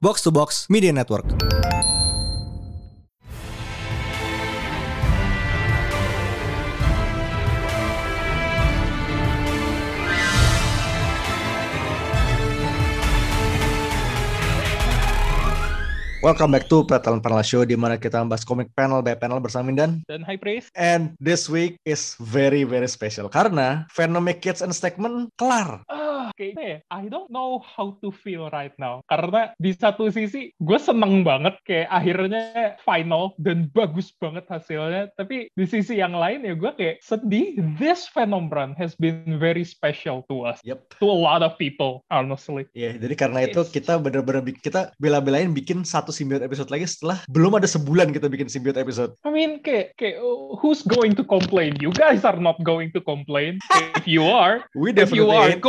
Box to Box Media Network. Welcome back to Petal Panel Show di mana kita membahas komik panel by panel bersama Mindan. Dan High Praise. And this week is very very special karena Venomic Kids and Statement kelar. Ah, kayaknya ya, I don't know how to feel right now. Karena di satu sisi gue seneng banget kayak akhirnya final dan bagus banget hasilnya. Tapi di sisi yang lain ya gue kayak sedih. This Venom run has been very special to us. Yep. To a lot of people, honestly. Iya, yeah, jadi karena itu kita bener-bener kita bela-belain bikin satu simbiot episode lagi setelah belum ada sebulan kita bikin simbiot episode. I mean, kayak, kayak uh, who's going to complain? You guys are not going to complain. If you are, We if you definitely are, ain't.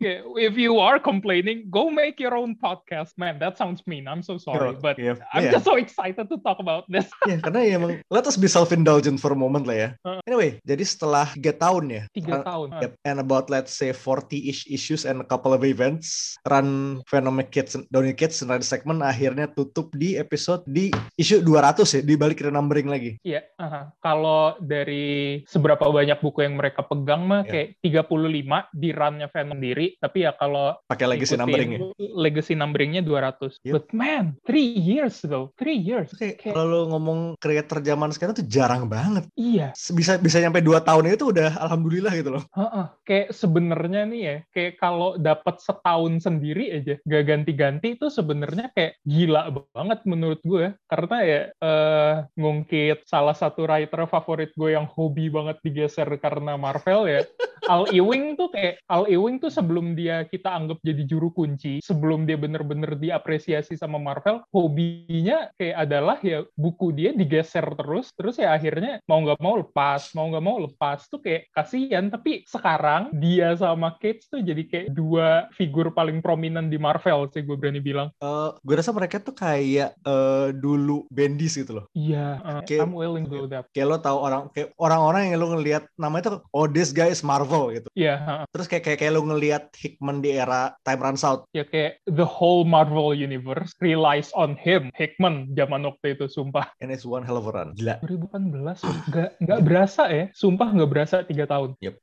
Yeah, if you are complaining, go make your own podcast. Man, that sounds mean. I'm so sorry, but iya, I'm iya. just so excited to talk about this. Ya, karena ya emang let us be self-indulgent for a moment lah ya. Uh. Anyway, jadi setelah 3 tahun ya. Tiga uh, tahun. Yep, and about let's say 40-ish issues and a couple of events, Run Venomic Kids, Downy Kids, Run segment akhirnya tutup di episode di issue 200 ya, dibalik renumbering lagi. Iya, aha. kalau dari seberapa banyak buku yang mereka pegang mah Iya. kayak 35 di run-nya Venom sendiri, tapi ya kalau Pakai legacy numbering ya. legacy numbering-nya 200. Yep. But man, three years though, three years. Kayak Kayak- kalau ngomong creator zaman sekarang tuh jarang banget. Iya, Bisa bisa nyampe 2 tahun itu udah alhamdulillah gitu loh. Heeh, kayak sebenarnya nih ya, kayak kalau dapat setahun sendiri aja gak ganti-ganti itu sebenarnya kayak gila banget menurut gue. Karena ya eh, ngungkit salah satu writer favorit gue yang hobi banget digeser karena Marvel ya. Al Ewing tuh kayak Al Ewing tuh sebelum dia kita anggap jadi juru kunci, sebelum dia bener-bener diapresiasi sama Marvel, hobinya kayak adalah ya buku dia digeser terus, terus ya akhirnya mau nggak mau lepas, mau nggak mau lepas tuh kayak kasihan. Tapi sekarang dia sama Cage tuh jadi kayak dua figur paling prominent di Marvel sih gue berani bilang. Eh, gue rasa mereka tuh kayak eh, dulu Bendis gitu loh. Iya, uh, Kayak- I'm willing to do that. Kayak lo tahu orang kayak orang-orang yang lo ngelihat namanya tuh oh this guy is Marvel gitu. Iya, uh, Terus kayak kayak, kayak lo ngelihat Hickman di era Time Runs Out. ya kayak the whole Marvel universe relies on him, Hickman zaman waktu itu sumpah. And it's one hell of a run. Gila. 2018 nggak nggak berasa ya, sumpah nggak berasa tiga tahun. Yep.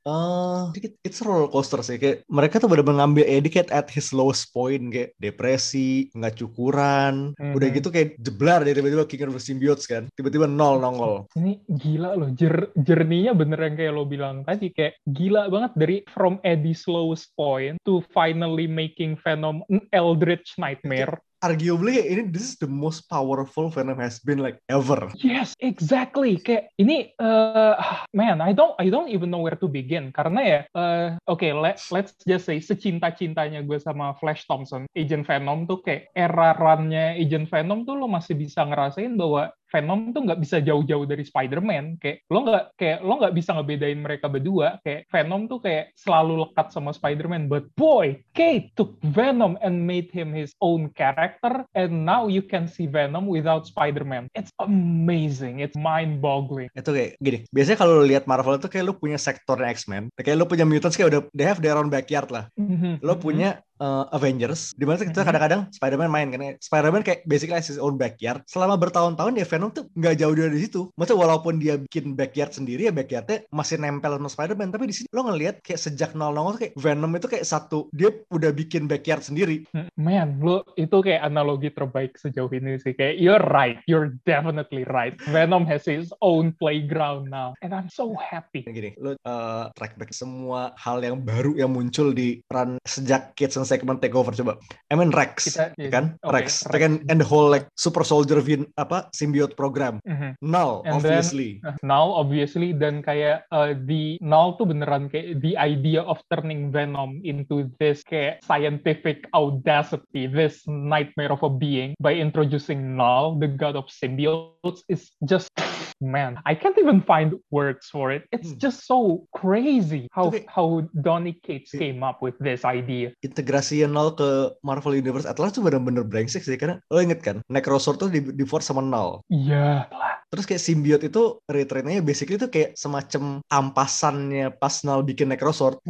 Dikit it's a roller coaster sih. Kayak mereka tuh bener-bener ngambil Eddie kayak at his lowest point kayak depresi, nggak cukuran. Udah Mhm. gitu kayak jeblar dari tiba-tiba King of the Symbiotes kan. Tiba-tiba nol nongol. Ini gila loh, jer jerninya bener yang kayak lo bilang tadi, kayak gila banget dari from Eddie's lowest point to finally making Venom an Eldritch Nightmare. Arguably ini this is the most powerful Venom has been like ever. Yes, exactly. Kayak ini, eh, man, I don't, I don't even know where to begin. Karena ya, eh, oke, let, let's just say secinta-cintanya gue sama Flash Thompson, Agent Venom tuh kayak era run-nya Agent Venom tuh lo masih bisa ngerasain bahwa Venom tuh nggak bisa jauh-jauh dari Spider-Man. Kayak lo nggak kayak lo nggak bisa ngebedain mereka berdua. Kayak Venom tuh kayak selalu lekat sama Spider-Man. But boy, Kate took Venom and made him his own character, and now you can see Venom without Spider-Man. It's amazing. It's mind-boggling. Itu kayak gini. Biasanya kalau lu lihat Marvel itu kayak lu punya sektornya X-Men. Kayak lu punya mutants kayak udah they have their own backyard lah. Mhm. Lo punya uh, Avengers di mana kita kadang-kadang Spider-Man main kan. Spider-Man kayak basically his own backyard. Selama bertahun-tahun ya Venom tuh nggak jauh dari situ. Maksudnya walaupun dia bikin backyard sendiri ya backyardnya masih nempel sama Spider-Man. Tapi di sini lo ngelihat kayak sejak nol-nol tuh kayak Venom itu kayak satu dia udah bikin backyard sendiri. Man, lo itu kayak analogi terbaik sejauh ini sih. Kayak you're right, you're definitely right. Venom has his own playground now, and I'm so happy. Gini, lo uh, track back semua hal yang baru yang muncul di run sejak Kids and Segment Takeover coba. I mean Rex, Kita- ya kan? Oke, Rex, Rex. Kan, and the whole like super soldier vin apa symbiote program. Mhm. Null, And then- obviously. Now, obviously, dan kayak uh, di Null tuh beneran kayak the idea of turning Venom into this kayak scientific audacity, this nightmare of a being by introducing Null, the god of symbiotes, is just man, I can't even find words for it. It's Hmm. just so crazy how Itu kayak- how Donny Cates came up with this idea. integrasi nol ke Marvel Universe at large tuh bener-bener brengsek sih karena lo inget kan Necrosword tuh di, di force sama nol Iya. terus kayak symbiote itu retrainnya basically tuh kayak semacam ampasannya pas nol bikin Necrosword.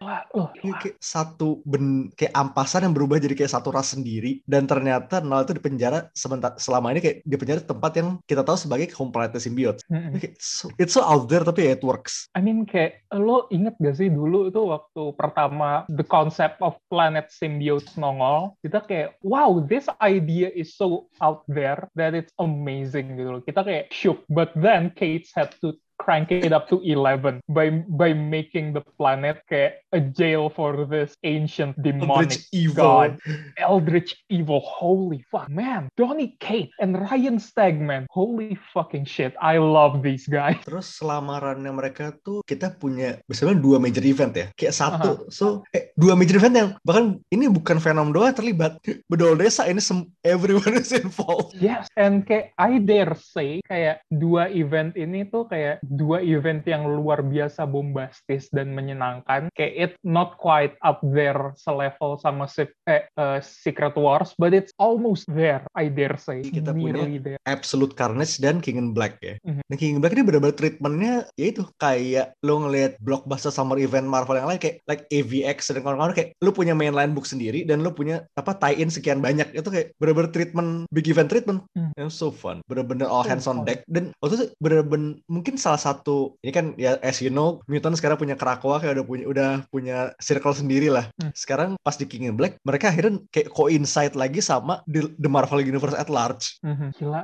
Wah, oh, Kayak, satu ben kayak ampasan yang berubah jadi kayak satu ras sendiri dan ternyata nol itu di penjara sebentar selama ini kayak di penjara tempat yang kita tahu sebagai home symbiote Mm-mm. Kayak so, it's so out there tapi ya it works. I mean kayak lo inget gak sih dulu itu waktu pertama the concept of planet symbiote nongol? Kita kayak wow this idea is so out there that it's amazing gitu loh. Kita kayak shook but then Kate had to crank it up to 11 by by making the planet kayak a jail for this ancient demonic Eldritch evil god eldritch evil holy fuck man Donny Kate and Ryan Stegman holy fucking shit I love these guys Terus selamarannya mereka tuh kita punya biasanya dua major event ya. Kayak satu, so eh, dua major event yang bahkan ini bukan Venom doang terlibat. Bedol desa ini everyone is involved. Yes, and kayak I dare say kayak dua event ini tuh kayak dua event yang luar biasa bombastis dan menyenangkan. Kayak it not quite up there selevel sama si- eh, eh, Secret Wars, but it's almost there. I dare say, Kita punya nearly there. Absolute Carnage dan King in Black ya. Mhm. Dan King in Black ini benar-benar treatmentnya ya itu kayak lo ngelihat blockbuster summer event Marvel yang lain kayak like AVX dan kawan-kawan kayak lo punya mainline book sendiri dan lo punya apa tie-in sekian banyak itu kayak benar-benar treatment big event treatment Hmm. yang so fun benar-benar all hands on deck dan waktu itu benar-benar mungkin salah satu ini kan ya as you know Mutant sekarang punya Krakoa kayak udah punya udah punya circle sendiri lah Hmm. sekarang pas di King in Black mereka akhirnya kayak coincide lagi sama the, the Marvel Universe at large Mhm. Gila,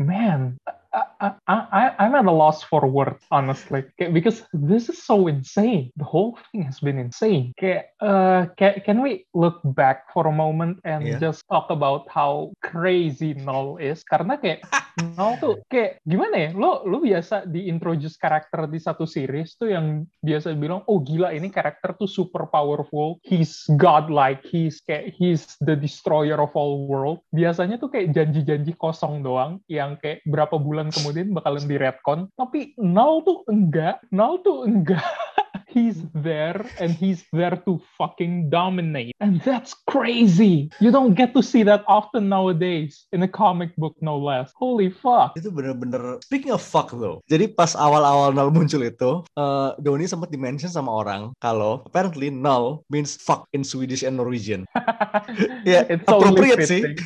man. I, I, I, I'm at a loss for words, honestly, because this is so insane. The whole thing has been insane. Uh, ca- can we look back for a moment and Yeah. just talk about how crazy Null is? Karena kayak Null tuh kayak gimana ya? Lo lo biasa diintroduce karakter di satu series tuh yang biasa bilang, oh gila ini karakter tuh super powerful, he's godlike, he's kayak he's the destroyer of all world. Biasanya tuh kayak janji-janji kosong doang yang kayak berapa bulan kemudian bakalan di retcon. Tapi Null tuh enggak, Null tuh enggak. He's there and he's there to fucking dominate. And that's crazy. You don't get to see that often nowadays in a comic book, no less. Holy fuck. itu bener-bener speaking of fuck though jadi pas awal-awal null muncul itu eh Doni sempat dimention sama orang kalau apparently null means fuck in Swedish and Norwegian ya It's only appropriate sih fitting.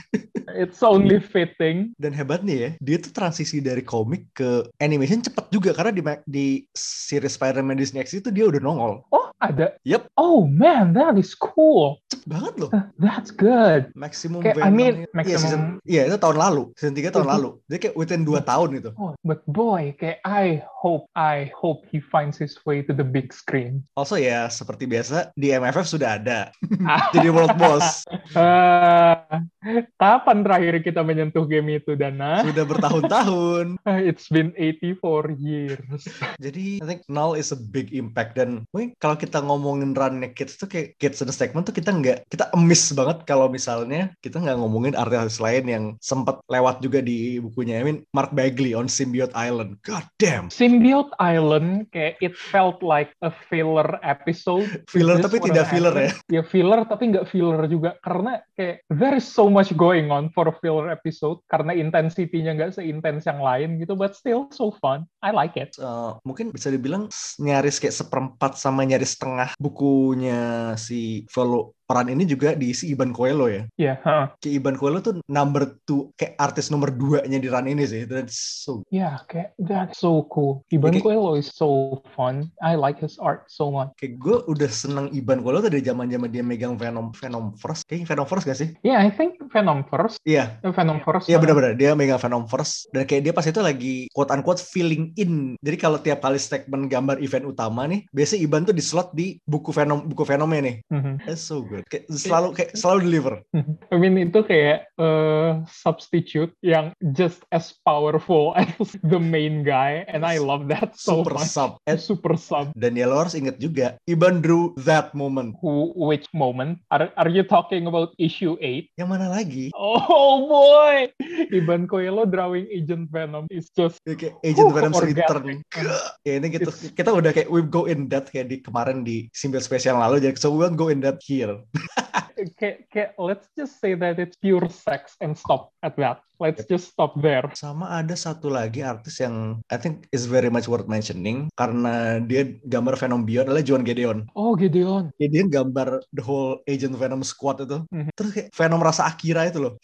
It's only fitting. dan hebatnya ya dia tuh transisi dari komik ke animation cepet juga karena di di series Spider-Man Disney X itu dia udah nongol Oh, ada. Yep. Oh man, that is cool. cepet banget loh That's good. maximum Kayak, I Venom mean, iya maximum- season iya itu tahun lalu season 3 tahun Itu- lalu dia kayak within 2 tahun itu Oh, but boy, kayak I hope, I hope he finds his way to the big screen. also ya seperti biasa di MFF sudah ada jadi world boss Ah, kapan terakhir kita menyentuh game itu, Dana? sudah bertahun-tahun It's been 84 years. Jadi I think Null is a big impact dan mungkin kalau kita ngomongin runnya Kids tuh kayak Kids and Segment tuh kita nggak kita emis banget kalau misalnya kita nggak ngomongin artis lain yang sempat lewat juga di bukunya I mean Mark Bagley on Symbiote Island. God damn. Symbiote Island, kayak it felt like a filler episode. Filler tapi tidak filler ya. Ya filler tapi nggak filler juga karena kayak there is so much going on for a filler episode karena intensity-nya nggak seintens yang lain gitu, but still so fun. I like it. Eh, mungkin bisa dibilang nyaris kayak seperempat sama nyaris setengah bukunya si Volo peran ini juga diisi Iban Coelho ya. Ya, yeah, Kayak Iban Coelho tuh number two, kayak artis nomor dua nya di run ini sih. That's so ya kayak that's so cool. Iban Kayak- Coelho is so fun. I like his art so much. kayak gue udah seneng Iban Coelho tuh dari zaman zaman dia megang Venom Venom First kayak Venom First gak sih Yeah, I think Venom first. iya Eh, Venom first. iya benar-benar dia megang Venom First dan kayak dia pas itu lagi quote unquote filling in jadi kalau tiap kali segmen gambar event utama nih biasanya Iban tuh di slot di buku Venom buku Venomnya nih Mhm. that's so good good. Kayak selalu kayak selalu deliver. I mean itu kayak uh, substitute yang just as powerful as the main guy and I love that so Super much. sub. And super sub. Dan ya lo harus inget juga, Iban drew that moment. Who, which moment? Are, are you talking about issue 8? Yang mana lagi? Oh boy! Iban Coelho drawing Agent Venom is just Ya, kayak Agent Venom's orgasmic. return. Ya ini kita It's- kita udah kayak we go in depth kayak di kemarin di Simbil spesial lalu jadi so we won't go in depth here. kayak, kayak let's just say that it's pure sex and stop at that. Let's just stop there. Sama ada satu lagi artis yang I think is very much worth mentioning karena dia gambar Venom Beyond adalah John Gedeon. Oh Gideon. Gedeon gambar the whole Agent Venom squad itu. Mhm. Terus kayak Venom rasa Akira itu loh.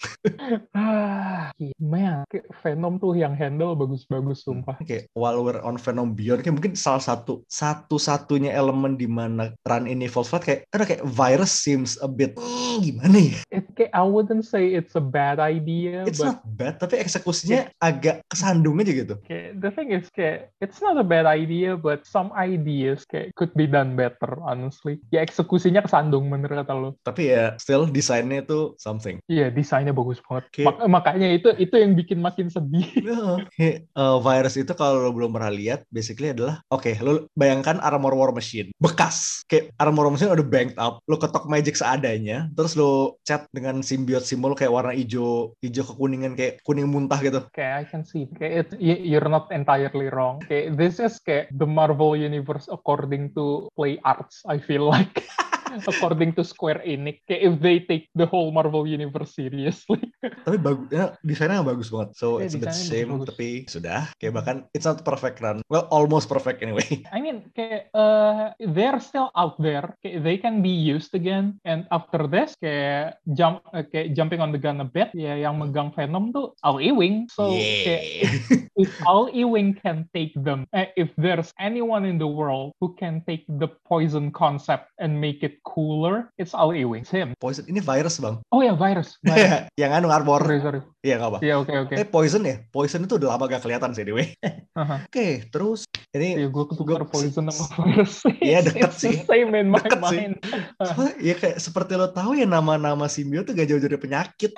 Ah, man, kayak Venom tuh yang handle bagus-bagus sumpah. Kayak while we're on Venom Beyond kayak mungkin salah satu satu-satunya elemen di mana run ini evolve kayak ada kayak virus seems a bit "Hmm, gimana ya? It, kayak, I wouldn't say it's a bad idea, It's but not bad tapi eksekusinya agak kesandung aja gitu. kayak, the thing is kayak it's not a bad idea, but some ideas kayak could be done better, honestly. Ya eksekusinya kesandung bener kata lo. Tapi ya still desainnya itu something. Iya, desainnya bagus banget. Oke. Mak- makanya itu itu yang bikin makin sedih. No. Kayak, uh, virus itu kalau lo belum pernah lihat, basically adalah, oke, lo bayangkan armor war machine, bekas, kayak armor war machine udah banked up, lo ketok magic seadanya, terus lo cat dengan simbiot simbol kayak warna hijau, hijau kekuningan kayak kuning muntah gitu. Kayak I can see, kayak it, you're not entirely wrong. Kayak this is kayak the Marvel universe according to play arts. I feel like. according to Square Enix, kayak if they take the whole Marvel universe seriously. Tapi bagus, ya, desainnya bagus banget. So Iya, it's a bit shame, bagus-bagus. tapi sudah. Kayak bahkan it's not perfect run. Well, almost perfect anyway. I mean, kayak uh, they're still out there. Kayak they can be used again. And after this, kayak jump, uh, kayak jumping on the gun a bit, ya yang megang Venom tuh Al Ewing. So kayak yeah. if Al Ewing can take them, eh, if there's anyone in the world who can take the poison concept and make it cooler, it's Al Ewing. Him. Poison, ini virus bang. Oh ya, virus. virus. yang anu armor. sorry, sorry. Iya nggak apa. Iya, oke, oke. Eh poison ya? Poison itu udah lama gak kelihatan sih anyway. Aha. Oke, terus ini Iya, gue ketukar Gua- poison sama virus. Iya, deket sih. same in my Deket sih. mind. Apa, ya kayak seperti lo tahu ya nama-nama simbiot tuh gak jauh dari penyakit.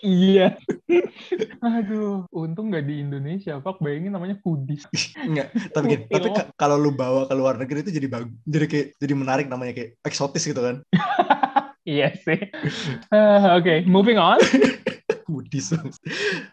Iya. Aduh, untung nggak di Indonesia. Pak, bayangin namanya kudis. Enggak, tapi gini, tapi ka- kalau lu bawa ke luar negeri itu jadi bagus, jadi kayak jadi menarik namanya kayak eksotis gitu kan. Iya sih. Oke, moving on. Budis.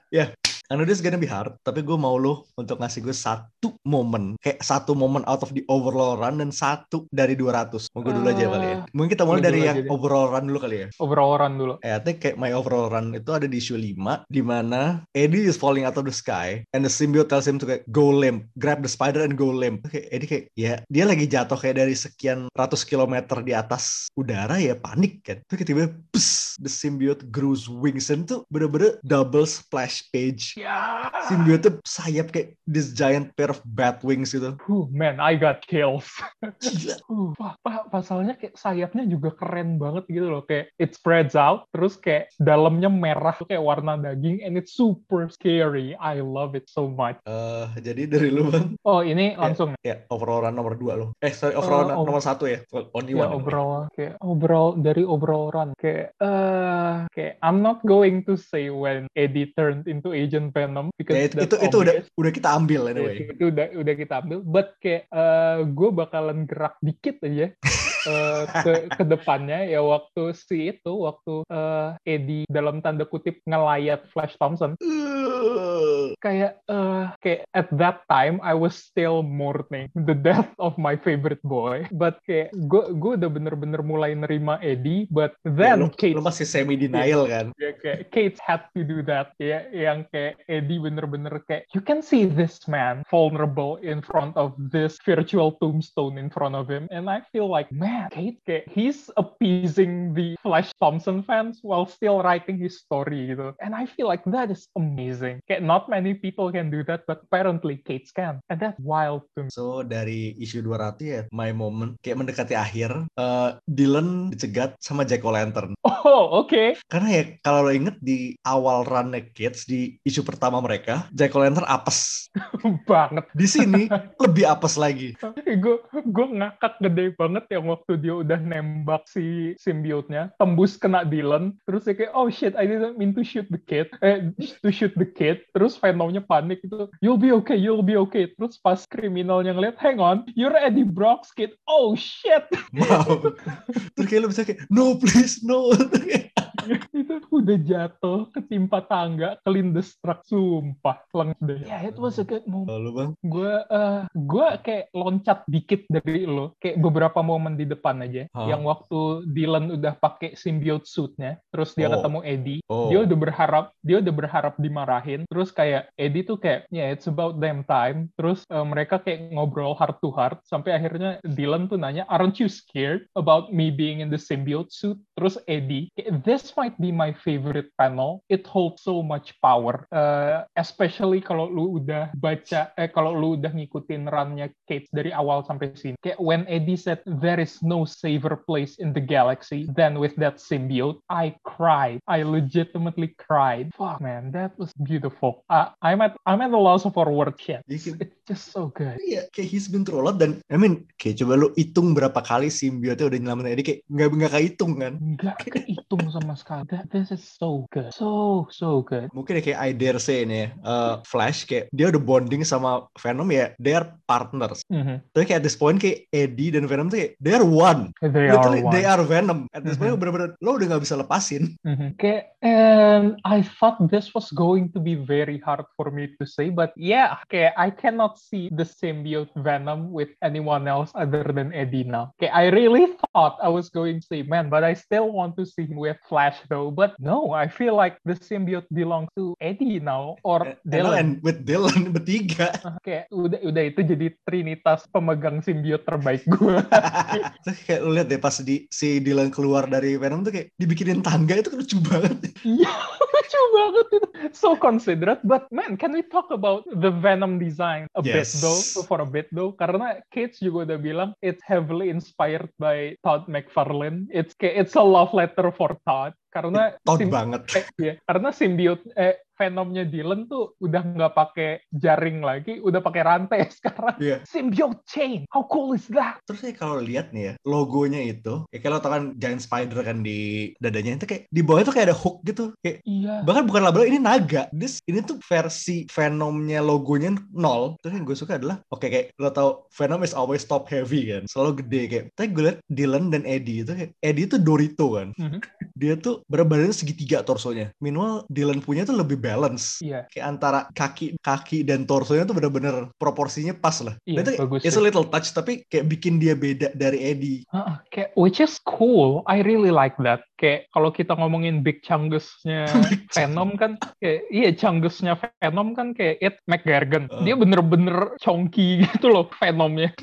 ya, I know this gonna be hard, tapi gue mau lo untuk ngasih gue satu momen, kayak satu momen out of the overall run dan satu dari 200. Mau gue dulu aja kali ya. Mungkin kita mulai dari yang overall run dulu kali ya. Overall run dulu. Eh, I think kayak my overall run itu ada di issue 5 di mana Eddie is falling out of the sky and the symbiote tells him to kayak go limp, grab the spider and go limp. Kayak Eddie kayak ya dia lagi jatuh kayak dari sekian ratus kilometer di atas udara ya panik kan. Terus kayak tiba-tiba the symbiote grows wings and tuh bener-bener double splash page. Ya. Symbiote tuh sayap kayak this giant pair of bat wings gitu. Huh, man, I got kills. Gila. Uh, wah, pa- pasalnya kayak sayapnya juga keren banget gitu loh. Kayak it spreads out, terus kayak dalamnya merah kayak warna daging, and it's super scary. I love it so much. Eh, jadi dari lu bang, Oh, ini langsung ya overall run nomor 2 lo. Eh sorry overall Eh, run over- nomor satu ya. Only ya one. overall kayak overall dari overall run kayak eh kayak I'm not going to say when Eddie turned into Agent Venom because Ya, itu, itu, itu udah udah kita ambil Ya, anyway. itu udah udah kita ambil. But kayak gue bakalan gerak dikit aja eh, ke ke depannya ya waktu si itu waktu eh, Eddie dalam tanda kutip ngelayat Flash Thompson. Uh, kayak eh kayak at that time I was still mourning the death of my favorite boy. But kayak gue gue udah bener-bener mulai nerima Eddie but ya, then lu, Kate lu masih semi denial kan. ya kayak Kate had to do that ya yang kayak Eddie bener-bener kayak you can see this man vulnerable in front of this virtual tombstone in front of him. And I feel like man Kate kayak he's appeasing the Flash Thompson fans while still writing his story gitu. And I feel like that is amazing. Kayak not many people can do that but apparently Kate can and that's wild to me So dari isu 200 ya, my moment kayak mendekati akhir, eh, Dylan dicegat sama Jack O'Lantern. oh oke Karena ya kalau lo inget di awal run Kids di isu pertama mereka, Jack O'Lantern apes. banget. Di sini lebih apes lagi. gue gue ngakak gede banget yang waktu dia udah nembak si symbiote-nya, tembus kena Dylan, terus dia kayak oh shit I didn't mean to shoot the kid, eh to shoot the kid, terus Venomnya panik itu, you'll be okay, you'll be okay. Terus pas kriminalnya ngeliat, hang on, you're Eddie Brock's kid, oh shit. Wow. Terus kayak lu bisa kayak no please no. itu udah jatuh ketimpa tangga kelindestruck sumpah leng deh. Ya yeah, it was a good moment. Lalu bang? Gue uh, gue kayak loncat dikit dari lo kayak beberapa momen di depan aja. Huh? yang waktu Dylan udah pakai symbiote suitnya terus dia oh. ketemu Eddie. Oh. dia udah berharap dia udah berharap dimarahin. Terus kayak Eddie tuh kayak ya yeah, it's about damn time. Terus uh, mereka kayak ngobrol heart to heart sampai akhirnya Dylan tuh nanya aren't you scared about me being in the symbiote suit? Terus Eddie kayak this might be my favorite panel. It holds so much power, uh, especially kalau lu udah baca, eh kalau lu udah ngikutin runnya Kate dari awal sampai sini. Kayak when Eddie said there is no safer place in the galaxy than with that symbiote, I cried. I legitimately cried. Fuck man, that was beautiful. Uh, I'm at I'm at a loss for words yet. It's, it's just so good. Iya, kayak he's been through a lot dan I mean kayak coba lu hitung berapa kali symbiote udah nyelamatin Eddie kayak nggak nggak kehitung kan? Nggak kehitung sama sekali. That, this is so good. So, so good. Mungkin kayak I dare say ini ya, uh, Flash kayak dia udah bonding sama Venom ya, they are partners. Mm-hmm. Tapi kayak at this point kayak Eddie dan Venom tuh kayak they are one. They Literally, are one. they are Venom. At this mm-hmm. point bener-bener lo udah gak bisa lepasin. Mm-hmm. Kayak, and I thought this was going to be very hard for me to say, but yeah, kayak I cannot see the symbiote Venom with anyone else other than Eddie now. Kayak I really thought I was going to say, man, but I still want to see him with Flash though. But no, I feel like the symbiote belongs to Eddie now or and, Dylan. And with Dylan bertiga. Kayak udah udah itu jadi trinitas pemegang symbiote terbaik gue. Terus kayak lu lihat deh pas di si Dylan keluar dari Venom tuh kayak dibikinin tangga itu lucu banget. Iya, lucu banget itu. So considerate, but man, can we talk about the Venom design a yes. bit though, for a bit though? Karena Cage juga udah bilang it's heavily inspired by Todd McFarlane. It's it's a love letter for Todd karena Todd banget. Eh, ya, karena simbiot eh Venomnya Dylan tuh udah nggak pakai jaring lagi, udah pakai rantai sekarang. Yeah. Symbiote chain. How cool is that? Terus ya kalau lihat nih ya, logonya itu, ya kalau tau kan giant spider kan di dadanya itu kayak di bawah itu kayak ada hook gitu. Kayak iya. bahkan bukan label ini naga. This ini tuh versi Venomnya logonya nol. Terus yang gue suka adalah oke okay, kayak lo tau Venom is always top heavy kan, selalu gede kayak. Tapi gue liat Dylan dan Eddie itu kayak Eddie itu Dorito kan. Mm -hmm. Dia tuh berat segitiga torsonya. Minimal Dylan punya tuh lebih balance. Iya. Kayak antara kaki kaki dan torsonya tuh bener-bener proporsinya pas lah. Iya, itu bagus. It's a little touch tapi kayak bikin dia beda dari Eddie. Uh, kayak which is cool. I really like that. Kayak kalau kita ngomongin big chungusnya Venom kan kayak iya chungusnya Venom kan kayak Ed McGargan. Uh. Dia bener-bener chonky gitu loh Venomnya.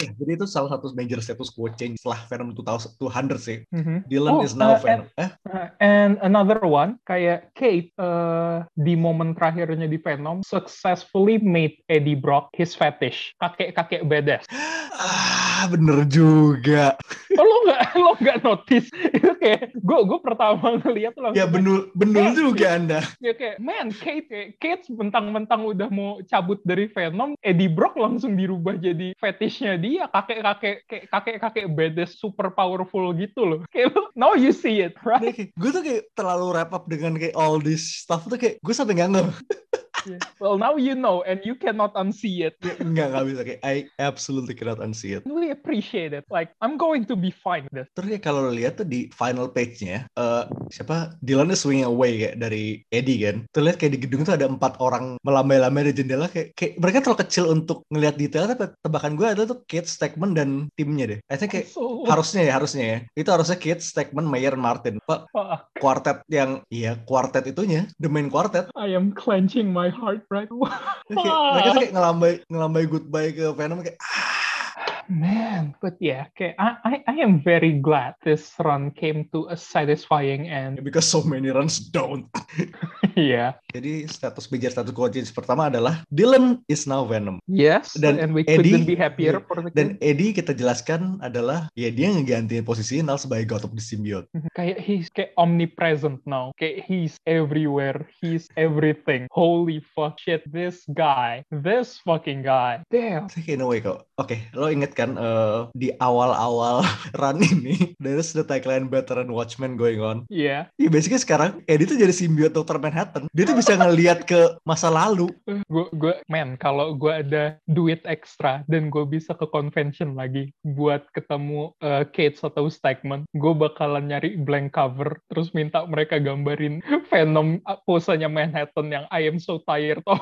Eh, jadi itu salah satu major status quo change setelah Venom 200 sih. Mm-hmm. Dylan oh, is now uh, Venom. And, eh? uh, and another one, kayak Kate uh, di momen terakhirnya di Venom successfully made Eddie Brock his fetish. Kakek-kakek badass. ah, bener juga. Oh, lo nggak lo nggak notice? Itu kayak gue gue pertama ngeliat langsung ya benul benul juga anda. Ya kayak man Kate Kate mentang-mentang udah mau cabut dari Venom Eddie Brock langsung dirubah jadi fetishnya dia. Kakek-kakek kayak kakek-kakek badass super powerful gitu loh. Kayak now you see it right? Gue tuh kayak terlalu wrap up dengan kayak all this stuff tuh kayak gue sampai nggak yeah. Well, now you know, and you cannot unsee it. Enggak, nggak bisa. Kayak, I absolutely cannot unsee it. We appreciate it. Like, I'm going to be fine with Terus ya kalau lo lihat tuh di final page-nya, uh, siapa? Dylan is swinging away kayak dari Eddie kan. Tuh lihat kayak di gedung tuh ada empat orang melambai-lambai di jendela kayak, kayak mereka terlalu kecil untuk ngelihat detail tapi tebakan gue ada tuh Kate Stegman dan timnya deh. I think kayak so... harusnya ya harusnya ya. Itu harusnya Kate Stegman, Mayer, Martin. Pak, kuartet yang iya kuartet itunya, the main quartet. I am clenching my heart right now. mereka tuh kayak ngelambai ngelambai goodbye ke Venom kayak ah. Man, but yeah, okay. I, I, I am very glad this run came to a satisfying end. Because so many runs don't. Iya. Jadi status major status quo change pertama adalah Dylan is now Venom. Yes. Dan and we Eddie- couldn't be happier for the Dan Eddie kita jelaskan adalah ya dia ngegantiin posisi Nal sebagai God of the Symbiote. kayak he's kayak omnipresent now kayak he's everywhere he's everything holy fuck shit this guy this fucking guy damn kayak no way kok. Oke, lo inget kan eh, di awal-awal run ini there's the tagline Better and Watchmen going on. yeah Ya basically sekarang Eddie tuh jadi simbiot Dr. Manhattan. Dia tuh bisa ngelihat ke masa lalu. gue gue man kalau gue ada duit ekstra dan gue bisa ke convention lagi buat ketemu uh, Kate atau Stegman gue bakalan nyari blank cover terus minta mereka gambarin Venom uh, posenya Manhattan yang I am so tired of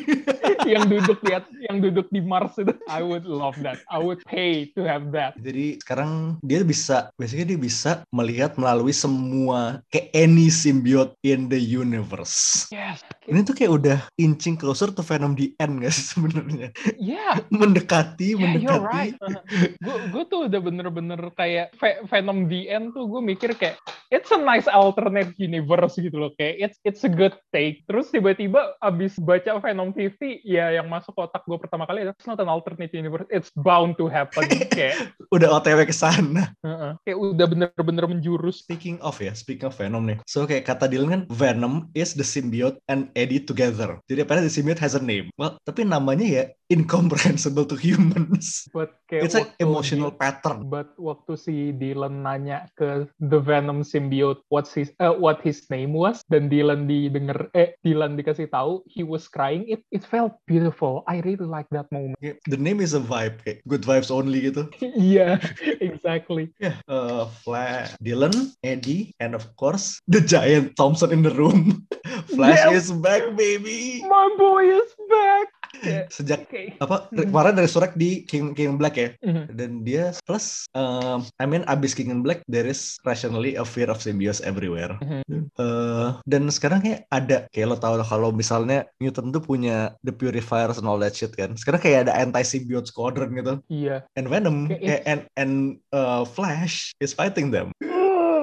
yang duduk di yang duduk di Mars itu I would love that I would pay to have that Jadi sekarang dia bisa, basically dia bisa melihat melalui semua kayak any symbiote in the universe. yes Ini tuh kayak udah inching closer to Venom the End gak sih sebenarnya? yeah mendekati, Yeah, you're mendekati. right. Gue gue tuh udah bener-bener kayak Ve- Venom the End tuh gue mikir kayak it's a nice alternate universe gitu loh kayak it's it's a good take. Terus tiba-tiba abis baca Venom 50 ya yang masuk otak gue pertama kali it's not an alternate universe, it's bound to happen kayak Udah OTW ke sana. heeh, kayak udah bener-bener menjurus. Speaking of ya, speaking of Venom nih. So kayak kata Dylan kan, Venom is the symbiote and Eddie together. Jadi apparently the symbiote has a name. Well, tapi namanya ya incomprehensible to humans. But kayak It's waktu emotional di- pattern. But waktu si Dylan nanya ke the Venom symbiote what's his uh, what his name was dan Dylan didengar eh Dylan dikasih tahu he was crying it it felt beautiful. I really like that moment. The name is a vibe, kayak good vibes only gitu. Iya, exactly. Yeah, uh, Flash, Dylan, Eddie, and of course the giant Thompson in the room. Flash Yeah. is back, baby. My boy is back. Yeah, Sejak Okay. apa Mhm. kemarin dari surat di King King Black ya Mhm. dan dia plus um, I mean abis King and Black there is rationally a fear of symbiotes everywhere Mhm. Eh, dan sekarang kayak ada kayak lo tau kalau misalnya Mutant tuh punya the purifiers and all that shit kan sekarang kayak ada anti symbiote squadron gitu Iya. and Venom Kayak eh, and and uh, Flash is fighting them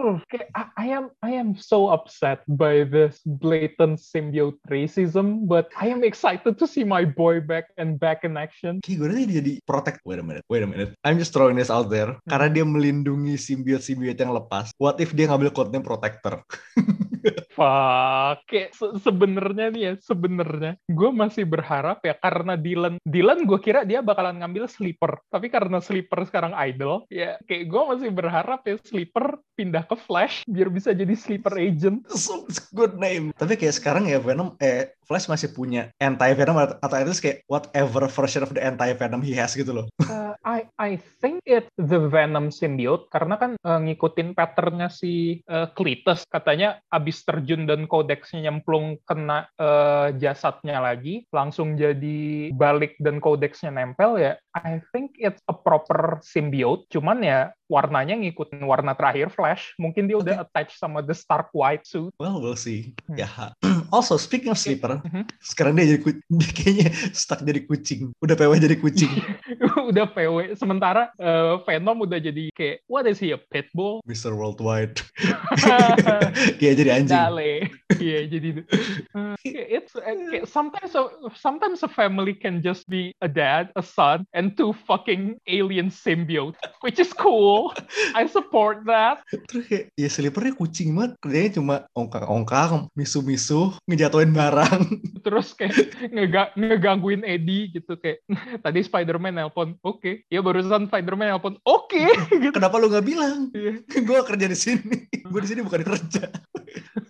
Okay, I, I am I am so upset by this blatant symbiote racism, but I am excited to see my boy back and back in action. Kayak gue dia jadi protect. Wait a minute, wait a minute. I'm just throwing this out there. Karena dia melindungi simbiot-simbiot yang lepas. What if dia ngambil codename protector? Fuck, kayak se- sebenarnya nih ya, sebenarnya gue masih berharap ya karena Dylan, Dylan gue kira dia bakalan ngambil sleeper, tapi karena sleeper sekarang idol, ya kayak gue masih berharap ya sleeper pindah ke Flash biar bisa jadi sleeper agent. So it's good name. Tapi kayak sekarang ya Venom, eh Flash masih punya anti-Venom atau atau at least kayak whatever version of the anti-Venom he has gitu loh. Uh, I I think it the Venom symbiote karena kan uh, ngikutin patternnya si uh, Cletus katanya abis terjun dan kodexnya nyemplung kena uh, jasadnya lagi langsung jadi balik dan kodexnya nempel ya I think it's a proper symbiote cuman ya warnanya ngikutin warna terakhir Flash mungkin dia udah attach sama the Stark White suit Well, we'll see. Hmm. Ya. Also, speaking of sleeper, Mhm. sekarang dia jadi dia kayaknya stuck jadi kucing. Udah PW jadi kucing. udah PW sementara uh, Venom udah jadi kayak what is he a pitbull Mr. Worldwide. Kayak jadi anjing. Dale. Iya, jadi. Uh, it's uh, sometimes a, sometimes a family can just be a dad, a son, and two fucking alien symbiote, which is cool. I support that. Terus kayak, ya sleepernya kucing banget. Kerjanya cuma ongkang-ongkang, misu-misu, ngejatuhin barang. Terus kayak ngega- ngegangguin Eddie gitu kayak tadi Spider-Man nelpon, oke. Ya barusan Spider-Man nelpon, oke. gitu. Kenapa lu nggak bilang? Iya. gue kerja di sini. Gue di sini bukan kerja.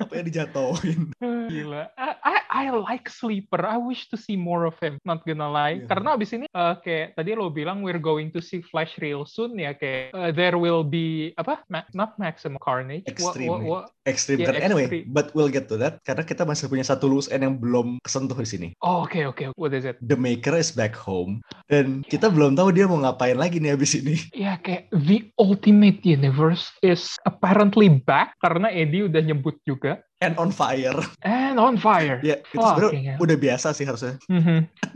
Apa yang dijatuhin? Gila. I, I, I like Sleeper. I wish to see more of him. Not gonna lie. Iya. Karena abis ini uh, kayak tadi lo bilang we're going to see Flash real soon ya kayak uh, there will be apa? Ma- not Maximum Carnage. Extreme. wha- wha- Extreme. Yeah, anyway, extreme. but we'll get to that. Karena kita masih punya satu loose end yang belum kesentuh di sini. Oh, oke oke. What is it? The Maker is back home. Dan kita belum tahu dia mau ngapain lagi nih abis ini. Ya kayak the Ultimate Universe is apparently back karena Eddie udah nyebut juga And on fire. and on fire. Ya, itu Fucking sebenarnya hell. udah biasa sih harusnya.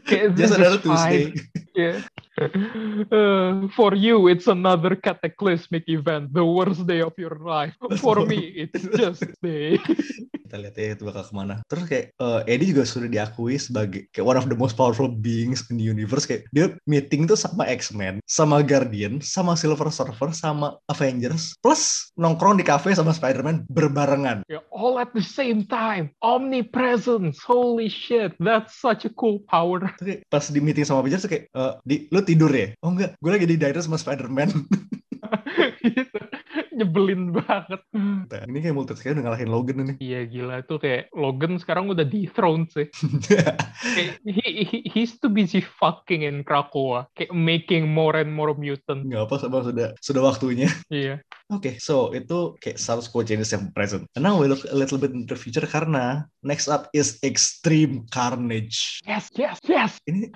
Kayak this Just another Tuesday. Yeah. Uh, for you, it's another cataclysmic event, the worst day of your life. For me, it's just day. Kita lihat ya itu bakal ke mana. Terus kayak uh, Eddie juga sudah diakui sebagai kayak one of the most powerful beings in the universe. Kayak dia meeting tuh sama X-Men, sama Guardian, sama Silver Surfer, sama Avengers, plus nongkrong di cafe sama Spider-Man berbarengan. Yeah, all at the same time. Omnipresence. Holy shit. That's such a cool power. Terus kayak pas di meeting sama Avengers kayak, uh, di, lu tidur ya? Oh enggak, gue lagi di diner sama Spider-Man. gitu. Nyebelin banget. Nah, ini kayak multi udah ngalahin Logan ini. Iya gila tuh kayak Logan sekarang udah dethroned sih. kayak, he, he, he's too busy fucking in Krakoa. Kayak making more and more mutant. Nggak apa sama sudah sudah waktunya. Iya. Oke, okay, so itu kayak status quo changes yang present. And now we look a little bit in the future karena next up is Extreme Carnage. Yes, yes, yes. Ini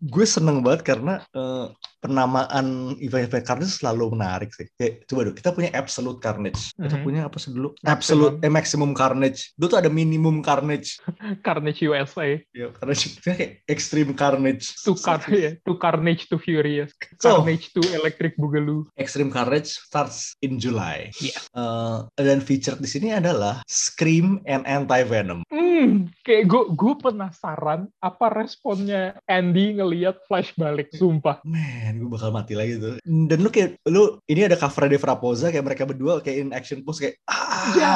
gue seneng banget karena uh, penamaan event-event Carnage selalu menarik sih. Kayak coba dulu, kita punya Absolute Carnage. Kita Mhm. punya apa sih dulu? Absolute, eh Maximum Carnage. Dulu tuh ada Minimum Carnage. Carnage USA. Ya, Carnage. Kayak Extreme Carnage. To, car ya, to Carnage to Furious. So, Carnage to Electric Boogaloo. Extreme Carnage starts in July. Iya. Uh, dan featured di sini adalah Scream and Anti-Venom. Hmm, kayak gue gue penasaran apa responnya Andy ngelihat Flash balik, sumpah. Man, gue bakal mati lagi tuh. Dan lu kayak, lu, ini ada cover Dave Raposa, kayak mereka berdua kayak in action pose, kayak, ah, Ya,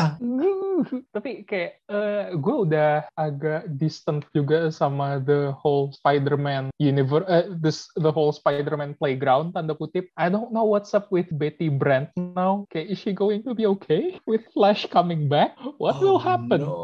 tapi kayak eh, gue udah agak distant juga sama the whole Spider-Man universe, eh, this the whole Spider-Man playground tanda kutip. I don't know what's up with Betty Brant now. Kayak is she going to be okay with Flash coming back? What will Oh, happen? No.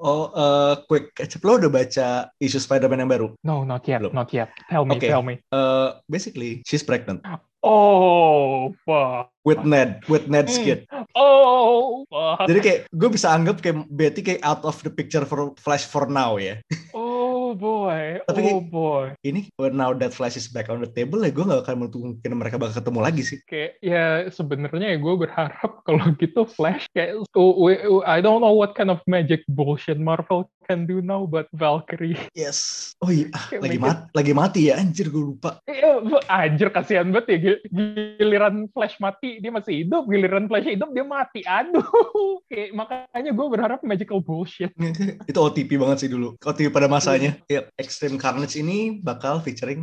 Oh, uh, quick catch up. Lo udah baca isu Spider-Man yang baru? No, not yet, Belum. not yet. Tell me, Okay. tell me. Uh, basically, she's pregnant Oh, fuck. with Ned, with Ned's Hmm. kid. Oh, fuck. Jadi kayak gue bisa anggap kayak Betty kayak out of the picture for Flash for now ya. Oh boy, Tapi oh kayak- boy. Ini when now that Flash is back on the table ya gue gak akan menutup kemungkinan mereka bakal ketemu lagi sih. Kayak ya sebenarnya ya gue berharap kalau gitu Flash kayak oh, we- I don't know what kind of magic bullshit Marvel can do now, but Valkyrie. Yes. Oh iya, lagi mati, lagi mati ya anjir gue lupa. Eh, anjir kasihan banget ya Gil- giliran Flash mati dia masih hidup, giliran Flash hidup dia mati. Aduh, kayak makanya gue berharap magical bullshit. itu OTP banget sih dulu. OTP pada masanya. Yep, Extreme Carnage ini bakal featuring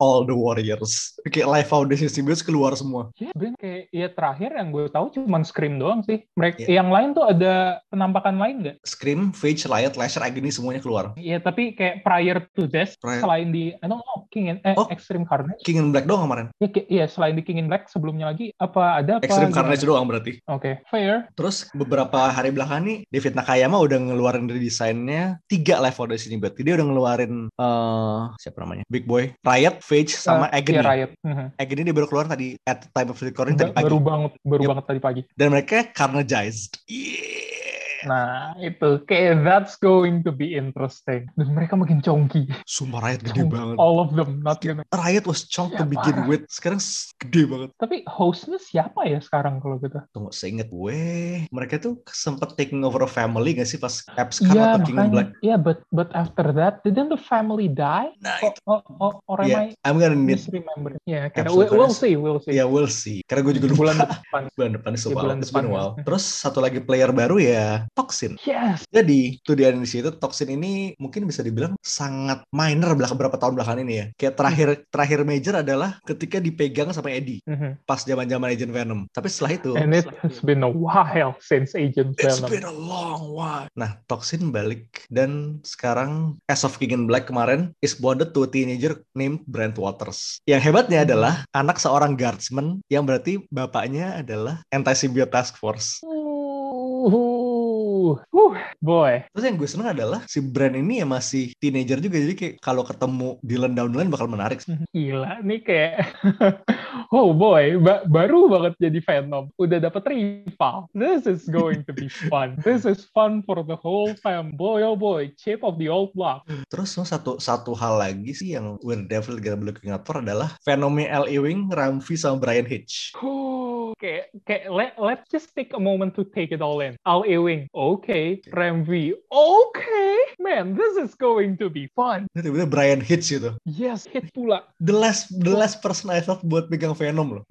all the warriors. Kayak Live Foundation Symbiotes keluar semua. Ya, Ben kayak ya terakhir yang gue tahu cuma Scream doang sih. Mereka Iya. yang lain tuh ada penampakan lain nggak? Scream, Phage, Riot, Lasher, Agony semuanya keluar. Iya, tapi kayak prior to this, Prior- selain di, I don't know, King and, eh, Oh. Extreme Carnage. King and Black doang kemarin. Ya, kayak- iya, selain di King in Black, sebelumnya lagi, apa ada apa? Extreme gimana? Carnage doang berarti. Oke, fair. Terus beberapa hari belakang nih, David Nakayama udah ngeluarin redesign-nya tiga Live Foundation Symbiote. Dia udah ngeluarin, eh siapa namanya? Big Boy, Riot, Phage, sama Eh, Agony. Iya, Riot. Mhm. Agony dia baru keluar tadi at the time of recording tadi pagi. Baru banget, baru Yep. banget tadi pagi. Dan mereka carnagized. Yeah. Nah, itu kayak that's going to be interesting. Dan mereka makin chonky. Sumpah Riot gede Chonky. banget. All of them, not gonna. Riot was to Ya, begin parah. with. Sekarang gede banget. Tapi hostnya siapa ya sekarang kalau gitu? Tunggu, seinget gue, mereka tuh sempet taking over a family gak sih pas Epscar Iya, atau King Black? Iya, but but after that, didn't the family die? Nah, Oh, itu. oh, or am Yeah, I I'm gonna need? Ya, kayak Absolute we- we'll see, we'll see. ya we'll see. Karena gue juga lupa. bulan depan. bulan depan itu Ya, bulan It's been a depan, while. ya. Terus satu lagi player baru ya Toxin. Yes. Jadi tuh di analisis itu Toxin ini mungkin bisa dibilang sangat minor belakang beberapa tahun belakangan ini ya. Kayak terakhir terakhir major adalah ketika dipegang sama Eddie Mhm. pas zaman-zaman Agent Venom. Tapi setelah itu And it has been a while since Agent It's Venom. been a long while. Nah, Toxin balik dan sekarang as of King in Black kemarin is bonded to a teenager named Brent Waters. Yang hebatnya adalah anak seorang guardsman yang berarti bapaknya adalah anti-symbiote task force. Uh, uh, boy. Terus yang gue seneng adalah si Brand ini ya masih teenager juga jadi kayak kalau ketemu Dylan down the line bakal menarik. Gila nih kayak oh boy, ba- baru banget jadi Venom. Udah dapet rival. This is going to be fun. This is fun for the whole fam. Boy oh boy, chip of the old block. Terus satu satu hal lagi sih yang we're definitely gonna be looking out for adalah Venomnya L. Ewing, Ramvi sama Brian Hitch. Oh, kayak kayak let, let's just take a moment to take it all in. Al Ewing, okay. Ramvi, okay. Man, this is going to be fun. Tiba-tiba Brian Hitch gitu. Yes, hit pula. The last the last person I thought buat pegang Venom loh.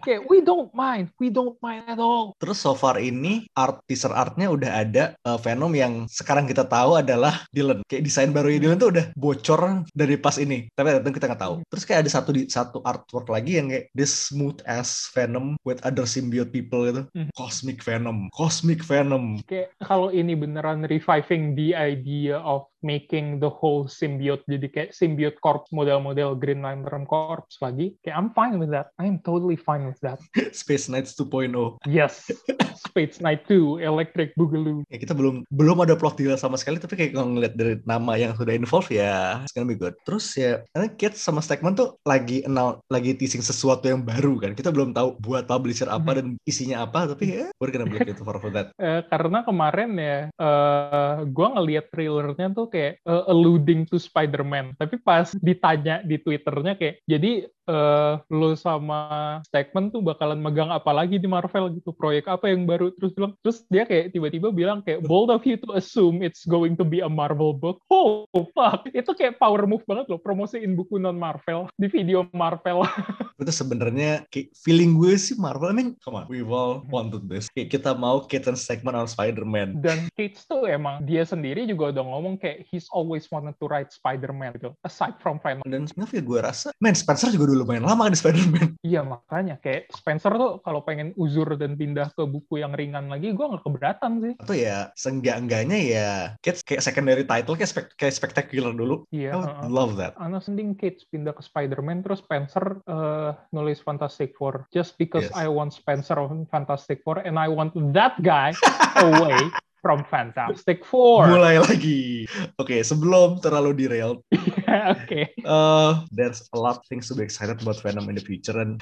okay, we don't mind. We don't mind at all. Terus so far ini art teaser artnya udah ada uh, Venom yang sekarang kita tahu adalah Dylan. Kayak desain barunya Dylan tuh udah bocor dari pas ini. Tapi tentu kita nggak tahu. Terus kayak ada satu di satu artwork lagi yang kayak this smooth as Venom with other symbiote people gitu. Cosmic Venom, Cosmic Venom. Kayak kalau ini beneran reviving the idea of making the whole symbiote jadi kayak symbiote corps model-model Green Lantern Corps lagi kayak I'm fine with that. I'm totally fine with that. Space Knights 2.0 yes. Space Knight 2 Electric Boogaloo. Ya kita belum belum ada plot deal sama sekali tapi kayak kalau ngeliat dari nama yang sudah involved ya it's gonna be good. Terus ya karena Kids sama Stegman tuh lagi announce, lagi teasing sesuatu yang baru kan. Kita belum tahu buat publisher apa dan isinya apa tapi ya we're gonna be for that. Uh, karena kemarin ya uh, gue ngeliat trailernya tuh kayak uh, alluding to Spider-Man. Tapi pas ditanya di Twitternya kayak, jadi uh, lo sama Stegman tuh bakalan megang apa lagi di Marvel gitu, proyek apa yang baru terus bilang, terus dia kayak tiba-tiba bilang kayak bold of you to assume it's going to be a Marvel book. Oh fuck, itu kayak power move banget loh, promosiin buku non Marvel di video Marvel. itu sebenarnya feeling gue sih Marvel, I mean, come on, we've all wanted this. Kayak kita mau Kate and Stegman on Spider-Man. Dan Kate tuh emang dia sendiri juga udah ngomong kayak he's always wanted to write Spider-Man gitu, aside from Venom. Dan sebenarnya gue rasa, man Spencer juga dulu lumayan lama kan di Spider-Man. Iya makanya kayak Spencer tuh kalau pengen uzur dan pindah ke buku yang ringan lagi, gue nggak keberatan sih. Atau ya seenggak-enggaknya ya Kate kayak secondary title kayak, spek kayak spectacular dulu. Iya. I uh, love that. Anak sending Kate pindah ke Spider-Man terus Spencer uh, nulis Fantastic Four just because yes. I want Spencer on Fantastic Four and I want that guy away from Fantastic Four. Mulai lagi. Oke, okay, sebelum terlalu derailed. yeah, Oke. Okay. Uh, there's a lot of things to be excited about Venom in the future and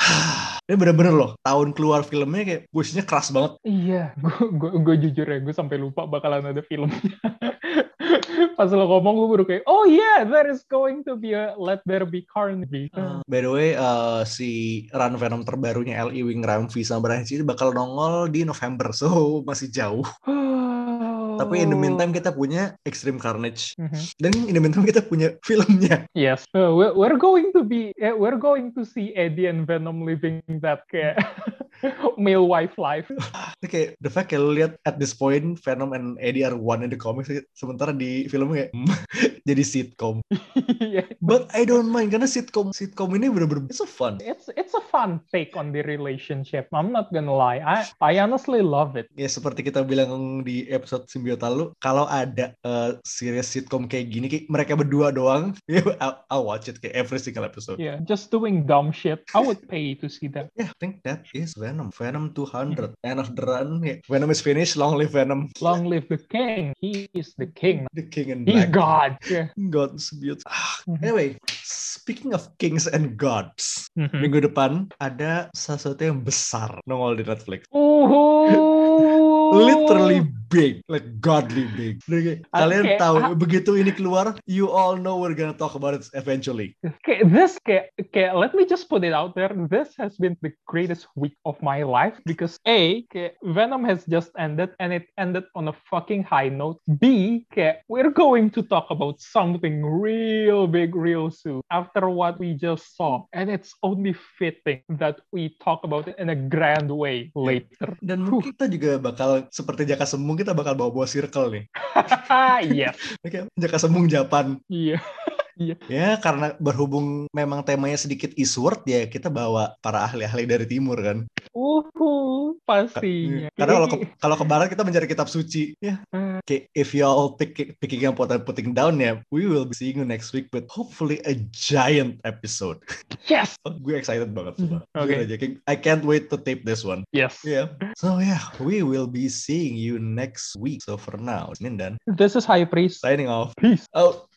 ini bener-bener loh tahun keluar filmnya kayak pushnya keras banget. Iya, gue jujur ya, gue sampai lupa bakalan ada filmnya. Pas lo ngomong gue baru kayak, oh yeah, there is going to be a Let There Be Carnage. Uh, by the way, uh, si run Venom terbarunya L.E. Wing Ramvi sama Brian Cini bakal nongol di November, so masih jauh. Tapi in the meantime kita punya Extreme Carnage. Mm-hmm. Dan in the meantime kita punya filmnya. Yes. Uh, we're going to be uh, we're going to see Eddie and Venom living that kayak male wife life. Ini kayak the fact kayak lu lihat at this point Venom and Eddie are one in the comics sementara di film kayak jadi sitcom. yeah. But I don't mind karena sitcom sitcom ini bener-bener it's a fun. It's it's a fun take on the relationship. I'm not gonna lie. I I honestly love it. Ya seperti kita bilang di episode simbiota lalu kalau ada uh, series sitcom kayak gini kayak mereka berdua doang, yeah, I'll, I'll watch it kayak every single episode. Yeah, just doing dumb shit. I would pay to see that. Yeah, I think that is Venom. Venom 200. Yeah. End of the run. Yeah. Venom is finished. Long live Venom. Long live the king. He is the king. The king and He's God. Yeah. God beautiful. Mm-hmm. Anyway, speaking of kings and gods, mm-hmm. minggu depan ada sesuatu yang besar nongol di Netflix. Literally big, like godly big. Okay. Kalian okay. tahu uh, begitu ini keluar, you all know we're gonna talk about it eventually. Okay, this okay, okay, let me just put it out there. This has been the greatest week of my life because A, okay, Venom has just ended and it ended on a fucking high note. B, okay, we're going to talk about something real big real soon after what we just saw. And it's only fitting that we talk about it in a grand way later. Dan mungkin kita juga bakal seperti Jaka Sembung kita bakal bawa-bawa circle nih. Iya. Oke, Jaka Sembung Japan. Iya. Iya. Ya karena berhubung memang temanya sedikit eastward ya kita bawa para ahli-ahli dari timur kan. Uhu, pastinya. Karena kalau ke, kalau ke barat kita mencari kitab suci. Ya. Hmm. Okay, if you all pick, picking up what I'm putting down ya, we will be seeing you next week with hopefully a giant episode. Yes. oh, gue excited banget sumpah. Oke. Okay. I can't wait to tape this one. Yes. Yeah. So yeah, we will be seeing you next week. So for now, Nindan. This is High Priest. Signing off. Peace. Out.